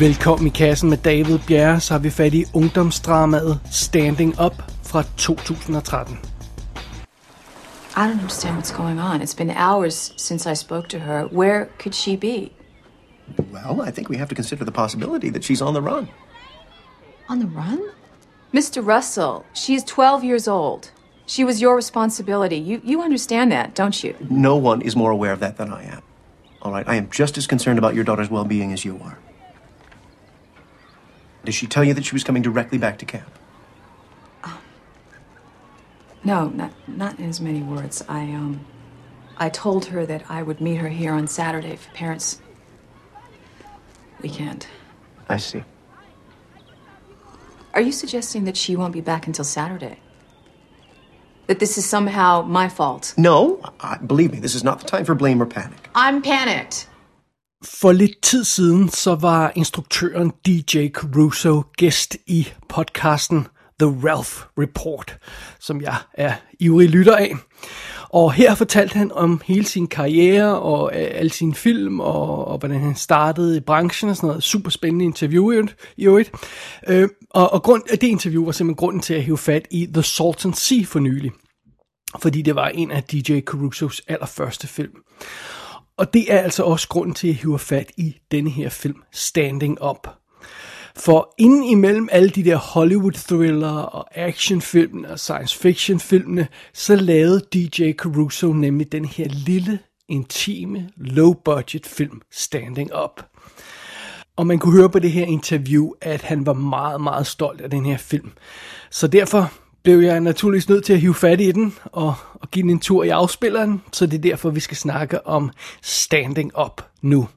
Velkommen i kassen med David Bjerre, så har vi fat i ungdomsdramaet Standing Up fra 2013. I don't understand what's going on. It's been hours since I spoke to her. Where could she be? Well, I think we have to consider the possibility that she's on the run. On the run? Mr. Russell, she's 12 years old. She was your responsibility. You, you understand that, don't you? No one is more aware of that than I am. All right, I am just as concerned about your daughter's well being as you are. Did she tell you that she was coming directly back to camp? No, not, not in as many words. I, um, I told her that I would meet her here on Saturday for parents' weekend. I see. Are you suggesting that she won't be back until Saturday? That this is somehow my fault? No, I, believe me, this is not the time for blame or panic. I'm panicked. For lidt tid siden, så var instruktøren DJ Caruso gæst i podcasten The Ralph Report, som jeg er ivrig lytter af. Og her fortalte han om hele sin karriere og øh, alle sine film, og, og hvordan han startede i branchen og sådan noget. Super spændende interview i øvrigt. Øh, og og grund, det interview var simpelthen grunden til at hive fat i The Salton Sea for nylig. Fordi det var en af DJ Carusos allerførste film. Og det er altså også grunden til, at jeg hiver fat i denne her film, Standing Up. For inden imellem alle de der Hollywood thriller og actionfilmene og science fiction filmene, så lavede DJ Caruso nemlig den her lille, intime, low budget film Standing Up. Og man kunne høre på det her interview, at han var meget, meget stolt af den her film. Så derfor blev jeg naturligvis nødt til at hive fat i den og, og give den en tur i afspilleren, så det er derfor, vi skal snakke om Standing Up nu.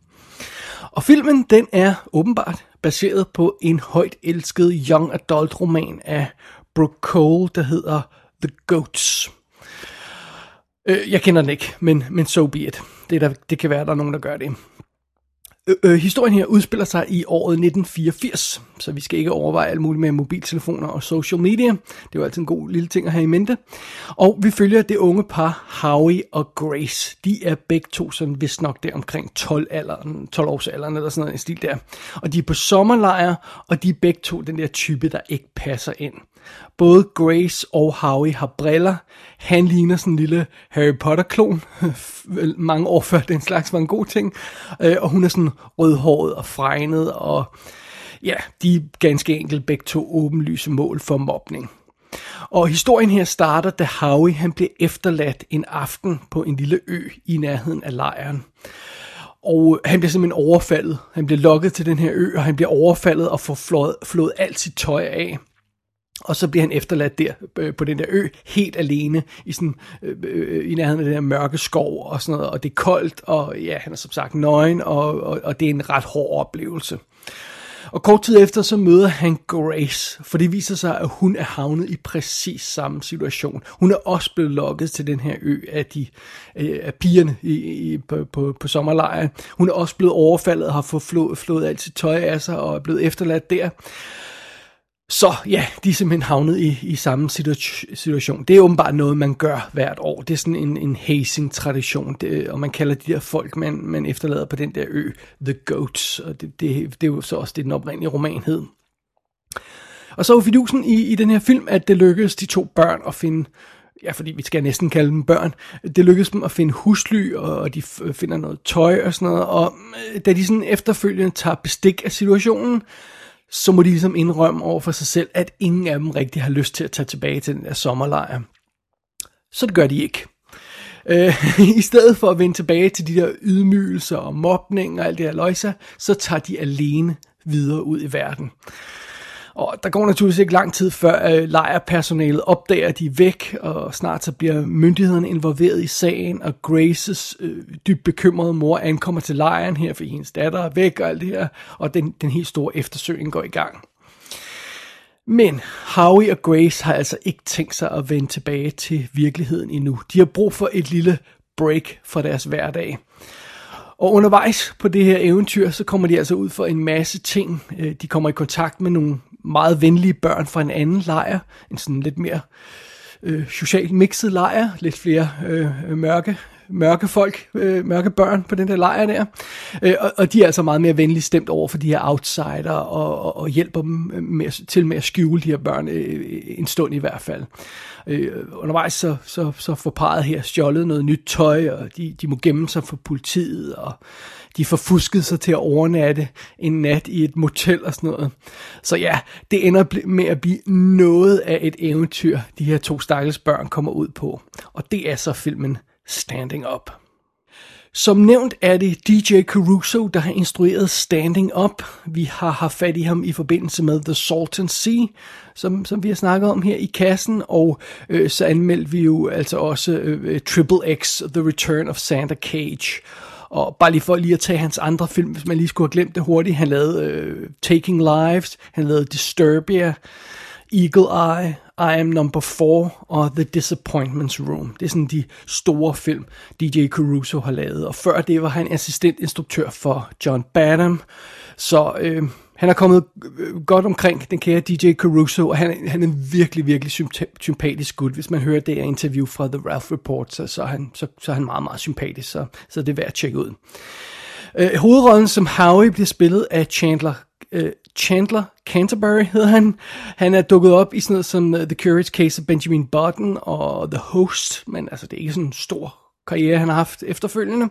Og filmen, den er åbenbart baseret på en højt elsket young adult roman af Brooke Cole, der hedder The Goats. Øh, jeg kender den ikke, men, men so be it. Det, der, det kan være, der er nogen, der gør det. Øh, øh, historien her udspiller sig i året 1984, så vi skal ikke overveje alt muligt med mobiltelefoner og social media. Det er jo altid en god lille ting at have i mente. Og vi følger det unge par Howie og Grace. De er begge to sådan vist nok der omkring 12, alderen, 12 års alderen eller sådan noget en stil der. Og de er på sommerlejr, og de er begge to den der type, der ikke passer ind. Både Grace og Howie har briller. Han ligner sådan en lille Harry Potter-klon. Mange år før den slags var en god ting. Øh, og hun er sådan rødhåret og fregnet. Og ja, de er ganske enkelt begge to åbenlyse mål for mobning. Og historien her starter, da Howie han bliver efterladt en aften på en lille ø i nærheden af lejren. Og han bliver simpelthen overfaldet. Han bliver lokket til den her ø, og han bliver overfaldet og får flået, flået alt sit tøj af. Og så bliver han efterladt der øh, på den der ø, helt alene, i, sådan, øh, øh, i nærheden af den der mørke skov og sådan noget, og det er koldt, og ja, han er som sagt nøgen, og, og, og det er en ret hård oplevelse. Og kort tid efter, så møder han Grace, for det viser sig, at hun er havnet i præcis samme situation. Hun er også blevet lokket til den her ø af, de, øh, af pigerne i, i, på, på, på sommerlejren. Hun er også blevet overfaldet og har fået flået, flået alt sit tøj af sig og er blevet efterladt der. Så ja, de er simpelthen havnet i, i samme situation. Det er åbenbart noget, man gør hvert år. Det er sådan en, en hazing-tradition, det, og man kalder de der folk, man, man efterlader på den der ø, The Goats. Og det, det, det er jo så også det, den oprindelige roman hed. Og så er fidusen i, i den her film, at det lykkedes de to børn at finde ja, fordi vi skal næsten kalde dem børn, det lykkedes dem at finde husly, og de finder noget tøj og sådan noget, og øh, da de sådan efterfølgende tager bestik af situationen, så må de ligesom indrømme over for sig selv, at ingen af dem rigtig har lyst til at tage tilbage til den der sommerlejr. Så det gør de ikke. Øh, I stedet for at vende tilbage til de der ydmygelser og mobning og alt det her løjser, så tager de alene videre ud i verden. Og der går naturligvis ikke lang tid før øh, lejrpersonalet opdager, at de er væk, og snart så bliver myndighederne involveret i sagen, og Graces øh, dybt bekymrede mor ankommer til lejren her, for hendes datter er væk og alt det her, og den, den helt store eftersøgning går i gang. Men Howie og Grace har altså ikke tænkt sig at vende tilbage til virkeligheden endnu. De har brug for et lille break fra deres hverdag. Og undervejs på det her eventyr, så kommer de altså ud for en masse ting. Øh, de kommer i kontakt med nogle meget venlige børn fra en anden lejr, en sådan lidt mere øh, socialt mixet lejr, lidt flere øh, mørke mørke folk, øh, mørke børn på den der lejr der. Øh, og, og de er altså meget mere venligt stemt over for de her outsider og, og, og hjælper dem øh, med, til med at skjule de her børn øh, øh, en stund i hvert fald. Øh, undervejs så, så, så får parret her stjålet noget nyt tøj, og de, de må gemme sig for politiet, og de får fusket sig til at overnatte en nat i et motel og sådan noget. Så ja, det ender med at blive noget af et eventyr, de her to stakkels børn kommer ud på. Og det er så filmen Standing Up. Som nævnt er det DJ Caruso, der har instrueret Standing Up. Vi har haft fat i ham i forbindelse med The Salton Sea, som, som vi har snakket om her i kassen, og øh, så anmeldte vi jo altså også øh, Triple X, The Return of Santa Cage. Og bare lige for lige at tage hans andre film, hvis man lige skulle have glemt det hurtigt. Han lavede øh, Taking Lives, han lavede Disturbia, Eagle Eye, i Am Number 4 og The Disappointments Room. Det er sådan de store film, DJ Caruso har lavet. Og før det var han assistentinstruktør for John Badham. Så øh, han er kommet øh, godt omkring den kære DJ Caruso, og han, han er virkelig, virkelig sympatisk gut. Hvis man hører det her interview fra The Ralph Report, så, så, er, han, så, så er han meget, meget sympatisk, så, så det er værd at tjekke ud. Øh, hovedrollen som Howie bliver spillet af Chandler øh, Chandler Canterbury hedder han. Han er dukket op i sådan noget som uh, The Curious Case of Benjamin Button og The Host, men altså det er ikke sådan en stor karriere, han har haft efterfølgende.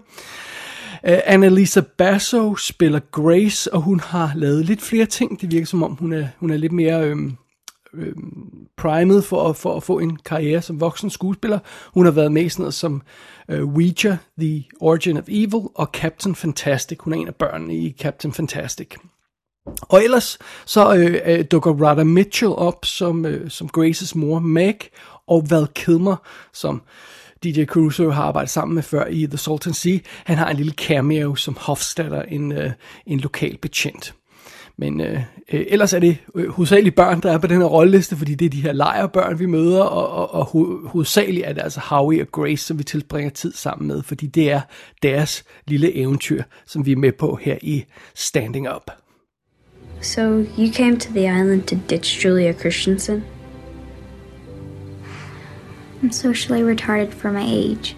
Uh, Annalisa Basso spiller Grace, og hun har lavet lidt flere ting. Det virker som om, hun er, hun er lidt mere øhm, øhm, primet for, for at få en karriere som voksen skuespiller. Hun har været med i sådan noget som uh, Ouija, The Origin of Evil og Captain Fantastic. Hun er en af børnene i Captain Fantastic. Og ellers så øh, øh, dukker Rada Mitchell op som, øh, som Graces mor Meg, og Val Kilmer, som DJ Caruso har arbejdet sammen med før i The Salton Sea. Han har en lille cameo som Hofstadter, en, øh, en lokal betjent. Men øh, øh, ellers er det øh, hovedsageligt børn, der er på den her rolleliste, fordi det er de her lejerbørn, vi møder, og, og, og ho- hovedsageligt er det altså Howie og Grace, som vi tilbringer tid sammen med, fordi det er deres lille eventyr, som vi er med på her i Standing Up. So you came to the island to ditch Julia Christensen? I'm socially retarded for my age.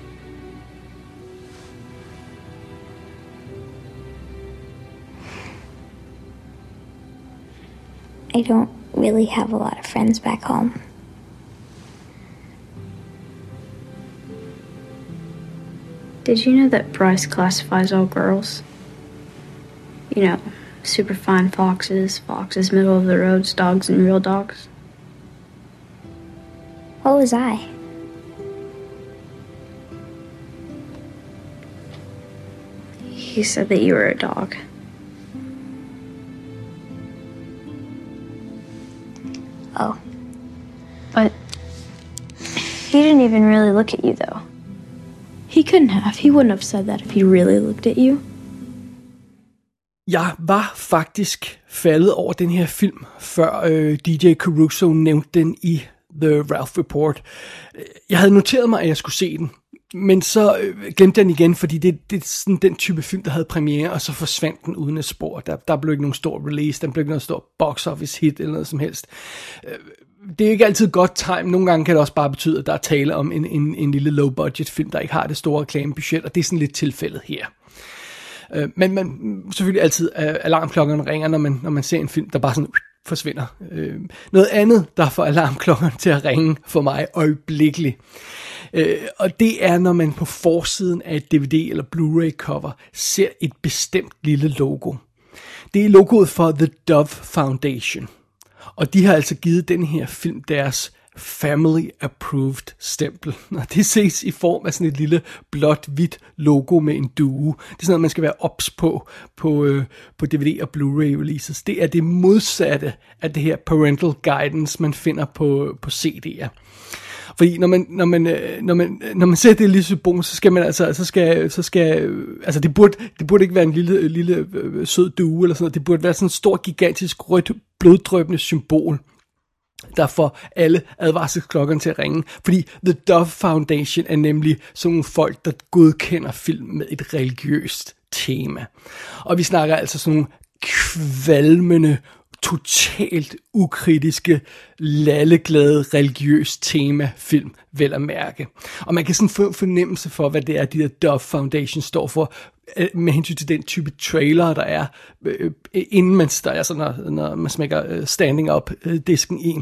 I don't really have a lot of friends back home. Did you know that Bryce classifies all girls? You know, superfine foxes, foxes middle of the roads, dogs, and real dogs. What was I? He said that you were a dog. He didn't even really look at you, though. He couldn't have. He wouldn't have said that if he really looked at you. Jeg var faktisk faldet over den her film, før øh, DJ Caruso nævnte den i The Ralph Report. Jeg havde noteret mig, at jeg skulle se den, men så øh, glemte jeg den igen, fordi det, det er sådan den type film, der havde premiere, og så forsvandt den uden et spor. Der, der blev ikke nogen stor release, der blev ikke nogen stor box office hit eller noget som helst. Øh, det er ikke altid godt time. Nogle gange kan det også bare betyde, at der er tale om en, en, en lille low budget film, der ikke har det store reklamebudget, og det er sådan lidt tilfældet her. Øh, men man, selvfølgelig altid øh, alarmklokkerne ringer, når man, når man ser en film, der bare sådan forsvinder. Øh, noget andet, der får alarmklokkerne til at ringe for mig øjeblikkeligt. Øh, og det er, når man på forsiden af et DVD eller Blu-ray cover ser et bestemt lille logo. Det er logoet for The Dove Foundation. Og de har altså givet den her film deres Family Approved stempel. Og det ses i form af sådan et lille blåt-hvidt logo med en due. Det er sådan noget, man skal være ops på på, øh, på DVD og Blu-ray releases. Det er det modsatte af det her parental guidance, man finder på, på CD'er. Fordi når man, når man, øh, når man, øh, når man ser det lille symbol, så skal man altså, så skal, så skal, øh, altså det burde, det burde ikke være en lille, lille øh, sød due eller sådan noget. Det burde være sådan en stor, gigantisk, rødt, bloddrøbende symbol der får alle advarselsklokkerne til at ringe. Fordi The Dove Foundation er nemlig sådan nogle folk, der godkender film med et religiøst tema. Og vi snakker altså sådan nogle kvalmende, totalt ukritiske, lalleglade, religiøs tema film, vel at mærke. Og man kan sådan få fornemmelse for, hvad det er, de der Dove Foundation står for, øh, med hensyn til den type trailer, der er, øh, øh, inden man, der er sådan, når, når man smækker standing up disken i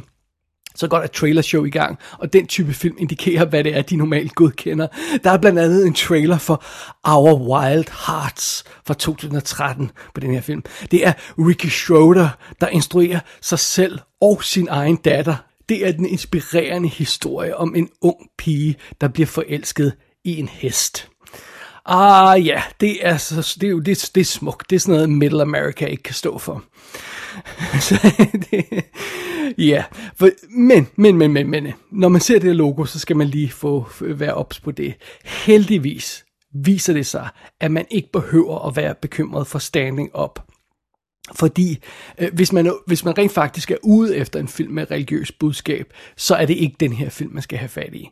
så går der trailer trailershow i gang, og den type film indikerer, hvad det er, de normalt godkender. Der er blandt andet en trailer for Our Wild Hearts fra 2013 på den her film. Det er Ricky Schroeder, der instruerer sig selv og sin egen datter. Det er den inspirerende historie om en ung pige, der bliver forelsket i en hest. Ah ja, det er, så, det er jo det, det er smukt. Det er sådan noget Middle America ikke kan stå for. så det, ja, for, men, men, men, men, men, når man ser det her logo, så skal man lige få øh, være ops på det. Heldigvis viser det sig, at man ikke behøver at være bekymret for standing up. Fordi øh, hvis, man, hvis man rent faktisk er ude efter en film med religiøs budskab, så er det ikke den her film, man skal have fat i.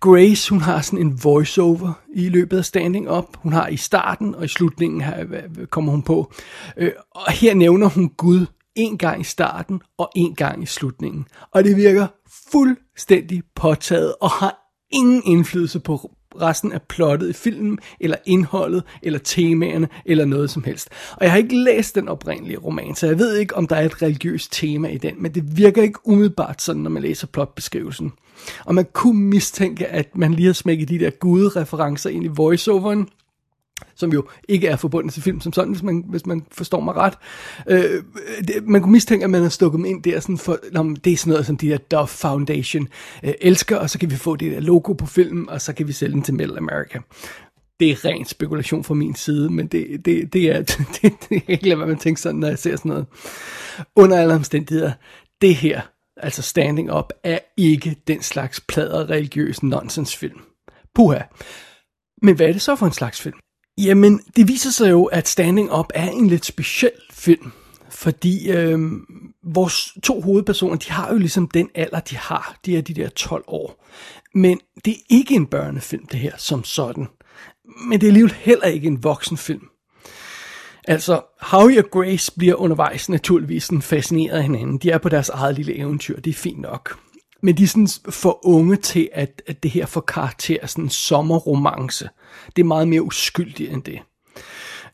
Grace, hun har sådan en voiceover i løbet af Standing Up. Hun har i starten og i slutningen her, kommer hun på. Øh, og her nævner hun Gud en gang i starten og en gang i slutningen. Og det virker fuldstændig påtaget og har ingen indflydelse på resten af plottet i filmen, eller indholdet, eller temaerne, eller noget som helst. Og jeg har ikke læst den oprindelige roman, så jeg ved ikke, om der er et religiøst tema i den, men det virker ikke umiddelbart sådan, når man læser plotbeskrivelsen. Og man kunne mistænke, at man lige har smækket de der gudereferencer ind i voiceoveren, som jo ikke er forbundet til film som sådan, hvis man, hvis man forstår mig ret. Øh, det, man kunne mistænke, at man har stukket dem ind der, sådan for, om det er sådan noget, som de der Dove Foundation øh, elsker, og så kan vi få det der logo på filmen, og så kan vi sælge den til Middle America. Det er ren spekulation fra min side, men det, det, det er, det, det er ikke hvad man tænker sådan, når jeg ser sådan noget. Under alle omstændigheder, det her, altså Standing Up, er ikke den slags plader religiøs nonsensfilm. Puha. Men hvad er det så for en slags film? Jamen, det viser sig jo, at Standing Up er en lidt speciel film. Fordi øh, vores to hovedpersoner, de har jo ligesom den alder, de har. De er de der 12 år. Men det er ikke en børnefilm, det her, som sådan. Men det er alligevel heller ikke en voksenfilm. Altså, Howie og Grace bliver undervejs naturligvis sådan fascineret af hinanden. De er på deres eget lille eventyr, det er fint nok. Men de er sådan for unge til, at, at det her får karakter af sådan en sommerromance. Det er meget mere uskyldigt end det.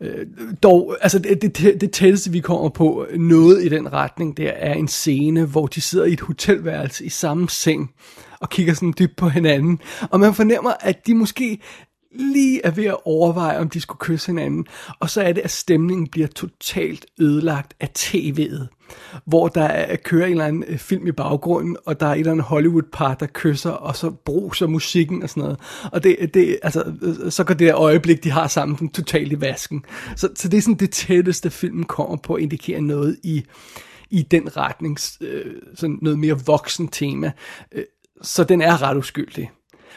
Øh, dog, altså det, det, det tætteste vi kommer på noget i den retning, der er en scene, hvor de sidder i et hotelværelse i samme seng og kigger sådan dybt på hinanden. Og man fornemmer, at de måske lige er ved at overveje, om de skulle kysse hinanden. Og så er det, at stemningen bliver totalt ødelagt af tv'et. Hvor der er, kører en eller anden øh, film i baggrunden, og der er et eller andet Hollywood-par, der kysser, og så bruser musikken og sådan noget. Og det, det, altså, øh, så går det der øjeblik, de har sammen, den totalt i vasken. Så, så det er sådan det tætteste, filmen kommer på at indikere noget i, i den retning, øh, sådan noget mere voksen tema. Øh, så den er ret uskyldig.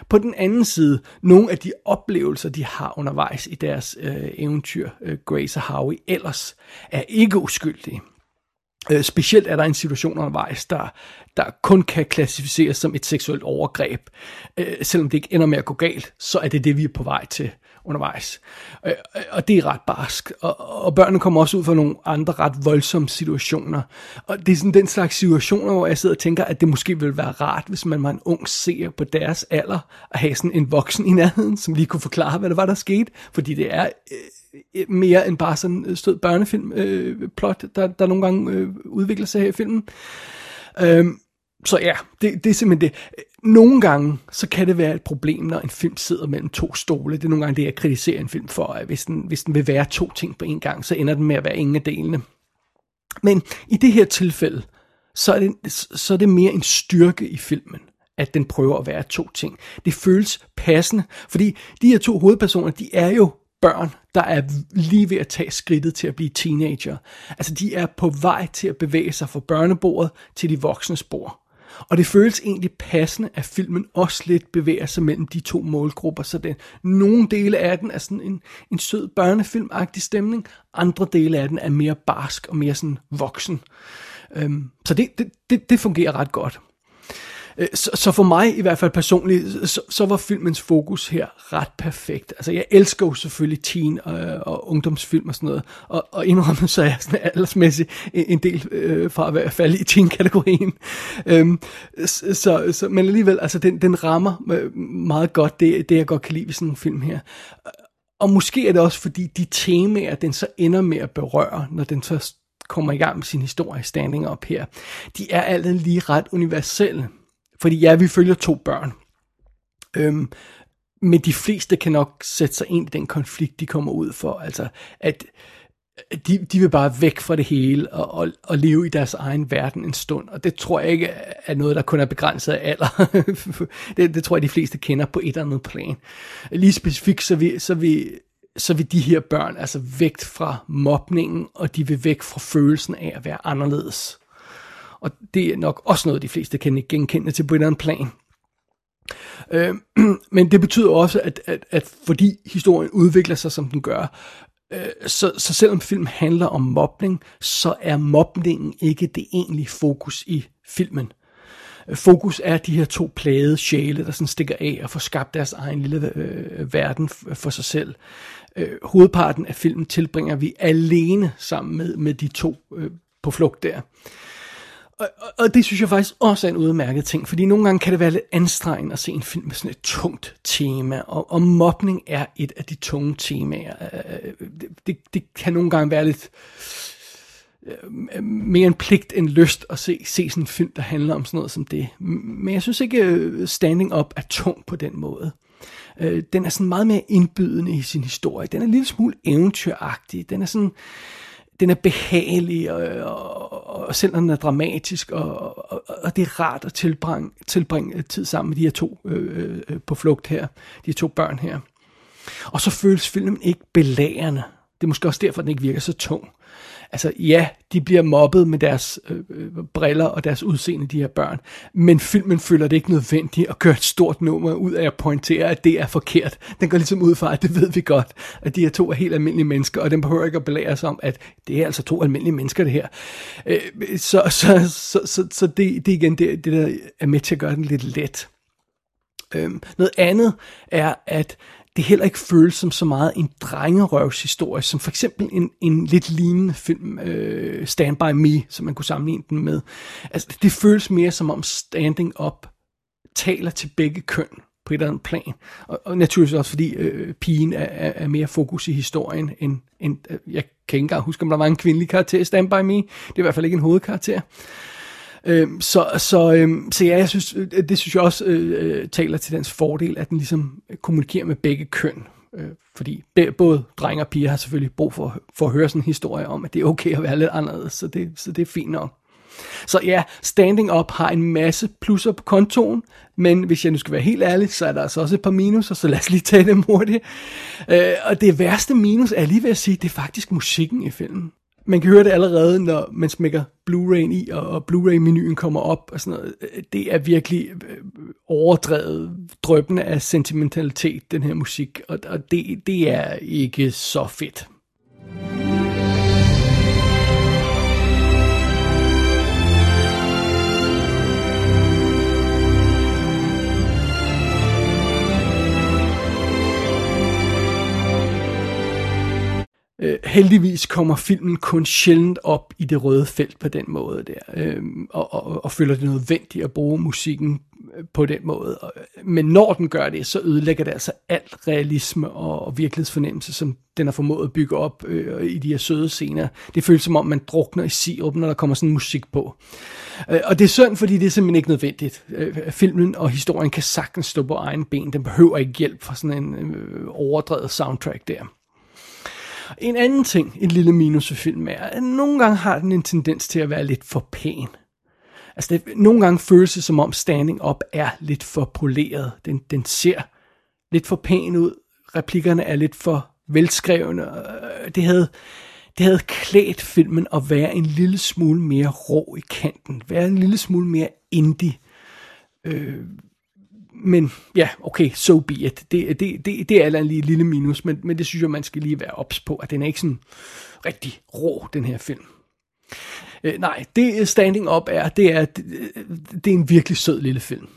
På den anden side, nogle af de oplevelser, de har undervejs i deres øh, eventyr, øh, Grace og Howie, ellers er ikke uskyldige. Øh, specielt er der en situation undervejs, der, der kun kan klassificeres som et seksuelt overgreb. Øh, selvom det ikke ender med at gå galt, så er det det, vi er på vej til undervejs. Øh, øh, og det er ret barsk. Og, og børnene kommer også ud for nogle andre ret voldsomme situationer. Og det er sådan den slags situationer, hvor jeg sidder og tænker, at det måske ville være rart, hvis man var en ung seer på deres alder, at have sådan en voksen i nærheden, som lige kunne forklare, hvad der var, der skete. Fordi det er øh, øh mere end bare sådan en stød børnefilm øh, plot, der, der nogle gange øh, udvikler sig her i filmen. Øh, så ja, det, det er simpelthen det. Nogle gange, så kan det være et problem, når en film sidder mellem to stole. Det er nogle gange det, jeg kritiserer en film for, at hvis den, hvis den vil være to ting på en gang, så ender den med at være ingen af delene. Men i det her tilfælde, så er, det, så er det mere en styrke i filmen, at den prøver at være to ting. Det føles passende, fordi de her to hovedpersoner, de er jo børn, der er lige ved at tage skridtet til at blive teenager. Altså de er på vej til at bevæge sig fra børnebordet til de voksnes bord. Og det føles egentlig passende, at filmen også lidt bevæger sig mellem de to målgrupper, så den, nogle dele af den er sådan en, en sød børnefilmagtig stemning, andre dele af den er mere barsk og mere sådan voksen. Øhm, så det, det, det, det fungerer ret godt. Øh, så, så for mig i hvert fald personligt, så, så var filmens fokus her ret perfekt. Altså jeg elsker jo selvfølgelig teen og, og ungdomsfilm og sådan noget, og, og indrømmet så er jeg sådan aldersmæssigt en, en del øh, fra at være falde i teen-kategorien. Øhm, så, så, men alligevel, altså den, den rammer øh, meget godt det, det, jeg godt kan lide ved sådan en film her. Og måske er det også fordi de temaer, den så ender med at berøre, når den så kommer i gang med sin historie standing op her, de er alt lige ret universelle. Fordi ja, vi følger to børn. Øhm, men de fleste kan nok sætte sig ind i den konflikt, de kommer ud for. Altså, at de, de vil bare væk fra det hele og, og, og leve i deres egen verden en stund. Og det tror jeg ikke er noget, der kun er begrænset af alder. det, det tror jeg, de fleste kender på et eller andet plan. Lige specifikt, så vi, så vi så vil de her børn altså væk fra mobningen, og de vil væk fra følelsen af at være anderledes. Og det er nok også noget, de fleste kan genkende til på en plan. Øh, men det betyder også, at, at, at fordi historien udvikler sig, som den gør, øh, så, så selvom film handler om mobning, så er mobningen ikke det egentlige fokus i filmen. Fokus er de her to plade sjæle, der sådan stikker af og får skabt deres egen lille øh, verden for sig selv. Øh, hovedparten af filmen tilbringer vi alene sammen med, med de to øh, på flugt der. Og, og, og det synes jeg faktisk også er en udmærket ting, fordi nogle gange kan det være lidt anstrengende at se en film med sådan et tungt tema, og, og mobning er et af de tunge temaer. Øh, det, det, det kan nogle gange være lidt øh, mere en pligt end lyst at se, se sådan en film, der handler om sådan noget som det. Men jeg synes ikke, øh, Standing Up er tung på den måde. Den er sådan meget mere indbydende i sin historie. Den er en lille smule eventyragtig. Den er sådan den er behagelig, og, og, og selvom den er dramatisk, og, og, og det er rart at tilbringe, tilbringe tid sammen med de her to øh, øh, på flugt her, de her to børn her. Og så føles filmen ikke belærende. Det er måske også derfor, den ikke virker så tung. Altså ja, de bliver mobbet med deres øh, øh, briller og deres udseende, de her børn, men filmen føler det ikke nødvendigt at gøre et stort nummer ud af at pointere, at det er forkert. Den går ligesom ud fra, at det ved vi godt, at de her to er helt almindelige mennesker, og den behøver ikke at belære sig om, at det er altså to almindelige mennesker, det her. Øh, så så, så, så, så det, det igen det, det, der er med til at gøre den lidt let. Øhm, noget andet er, at det heller ikke føles som så meget en drengerøvshistorie, som for eksempel en, en lidt lignende film, øh, Stand By Me, som man kunne sammenligne den med. Altså, det føles mere som om Standing Up taler til begge køn på et eller andet plan. Og, og naturligvis også fordi øh, pigen er, er, er mere fokus i historien, end, end øh, jeg kan ikke engang huske, om der var en kvindelig karakter i Stand By Me. Det er i hvert fald ikke en hovedkarakter. Øh, Øhm, så, så, øh, så ja, jeg synes, øh, det synes jeg også øh, øh, taler til dens fordel, at den ligesom øh, kommunikerer med begge køn. Øh, fordi både drenge og piger har selvfølgelig brug for, for at høre sådan en historie om, at det er okay at være lidt anderledes, så det, så det er fint nok. Så ja, Standing Up har en masse plusser på kontoen, men hvis jeg nu skal være helt ærlig, så er der altså også et par minuser, så lad os lige tage dem hurtigt. Øh, og det værste minus er lige ved at sige, det er faktisk musikken i filmen man kan høre det allerede, når man smækker Blu-ray i, og, og Blu-ray-menuen kommer op og sådan noget. Øh, det er virkelig øh, overdrevet, drøbende af sentimentalitet, den her musik, og, og det, det er ikke så fedt. Øh, heldigvis kommer filmen kun sjældent op i det røde felt på den måde der, øh, og, og, og føler det nødvendigt at bruge musikken øh, på den måde. Øh, men når den gør det, så ødelægger det altså alt realisme og, og virkelighedsfornemmelse, som den har formået at bygge op øh, i de her søde scener. Det føles som om, man drukner i sirup, når der kommer sådan musik på. Øh, og det er synd, fordi det er simpelthen ikke nødvendigt. Øh, filmen og historien kan sagtens stå på egen ben. Den behøver ikke hjælp fra sådan en øh, overdrevet soundtrack der. En anden ting, en lille minus ved filmen er, at nogle gange har den en tendens til at være lidt for pæn. Altså, det, nogle gange føles det som om Standing Up er lidt for poleret. Den, den ser lidt for pæn ud. Replikkerne er lidt for velskrevne. Øh, det havde, det havde klædt filmen at være en lille smule mere rå i kanten. Være en lille smule mere indie. Øh, men ja, okay, so be it. Det, det, det, det er en lige lille minus, men, men det synes jeg, man skal lige være ops på, at den er ikke sådan rigtig rå, den her film. Øh, nej, det Standing Up er, det er, det, det er en virkelig sød lille film.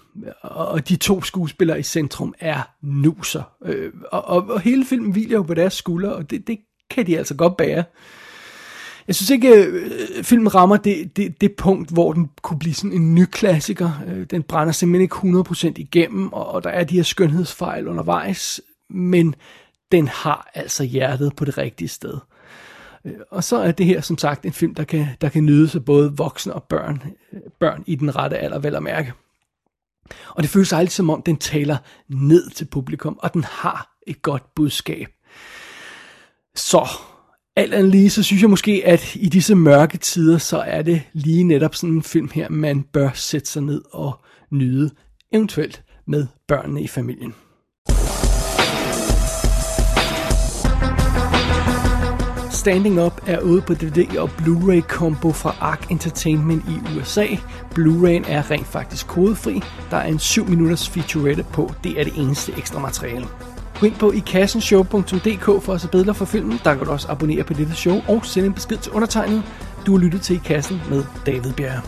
Og de to skuespillere i centrum er nuser. Øh, og, og, og hele filmen hviler jo på deres skuldre, og det, det kan de altså godt bære. Jeg synes ikke, øh, filmen rammer det, det, det punkt, hvor den kunne blive sådan en ny klassiker. Øh, den brænder simpelthen ikke 100% igennem, og, og der er de her skønhedsfejl undervejs, men den har altså hjertet på det rigtige sted. Øh, og så er det her som sagt en film, der kan, der kan nydes af både voksne og børn, øh, børn i den rette alder, vel at mærke. Og det føles aldrig som om, den taler ned til publikum, og den har et godt budskab. Så alt andet lige, så synes jeg måske, at i disse mørke tider, så er det lige netop sådan en film her, man bør sætte sig ned og nyde, eventuelt med børnene i familien. Standing Up er ude på DVD og Blu-ray combo fra Ark Entertainment i USA. Blu-rayen er rent faktisk kodefri. Der er en 7 minutters featurette på. Det er det eneste ekstra materiale. Gå ind på ikassenshow.dk for at se billeder for filmen. Der kan du også abonnere på dette show og sende en besked til undertegnet. Du har lyttet til I Kassen med David Bjerg.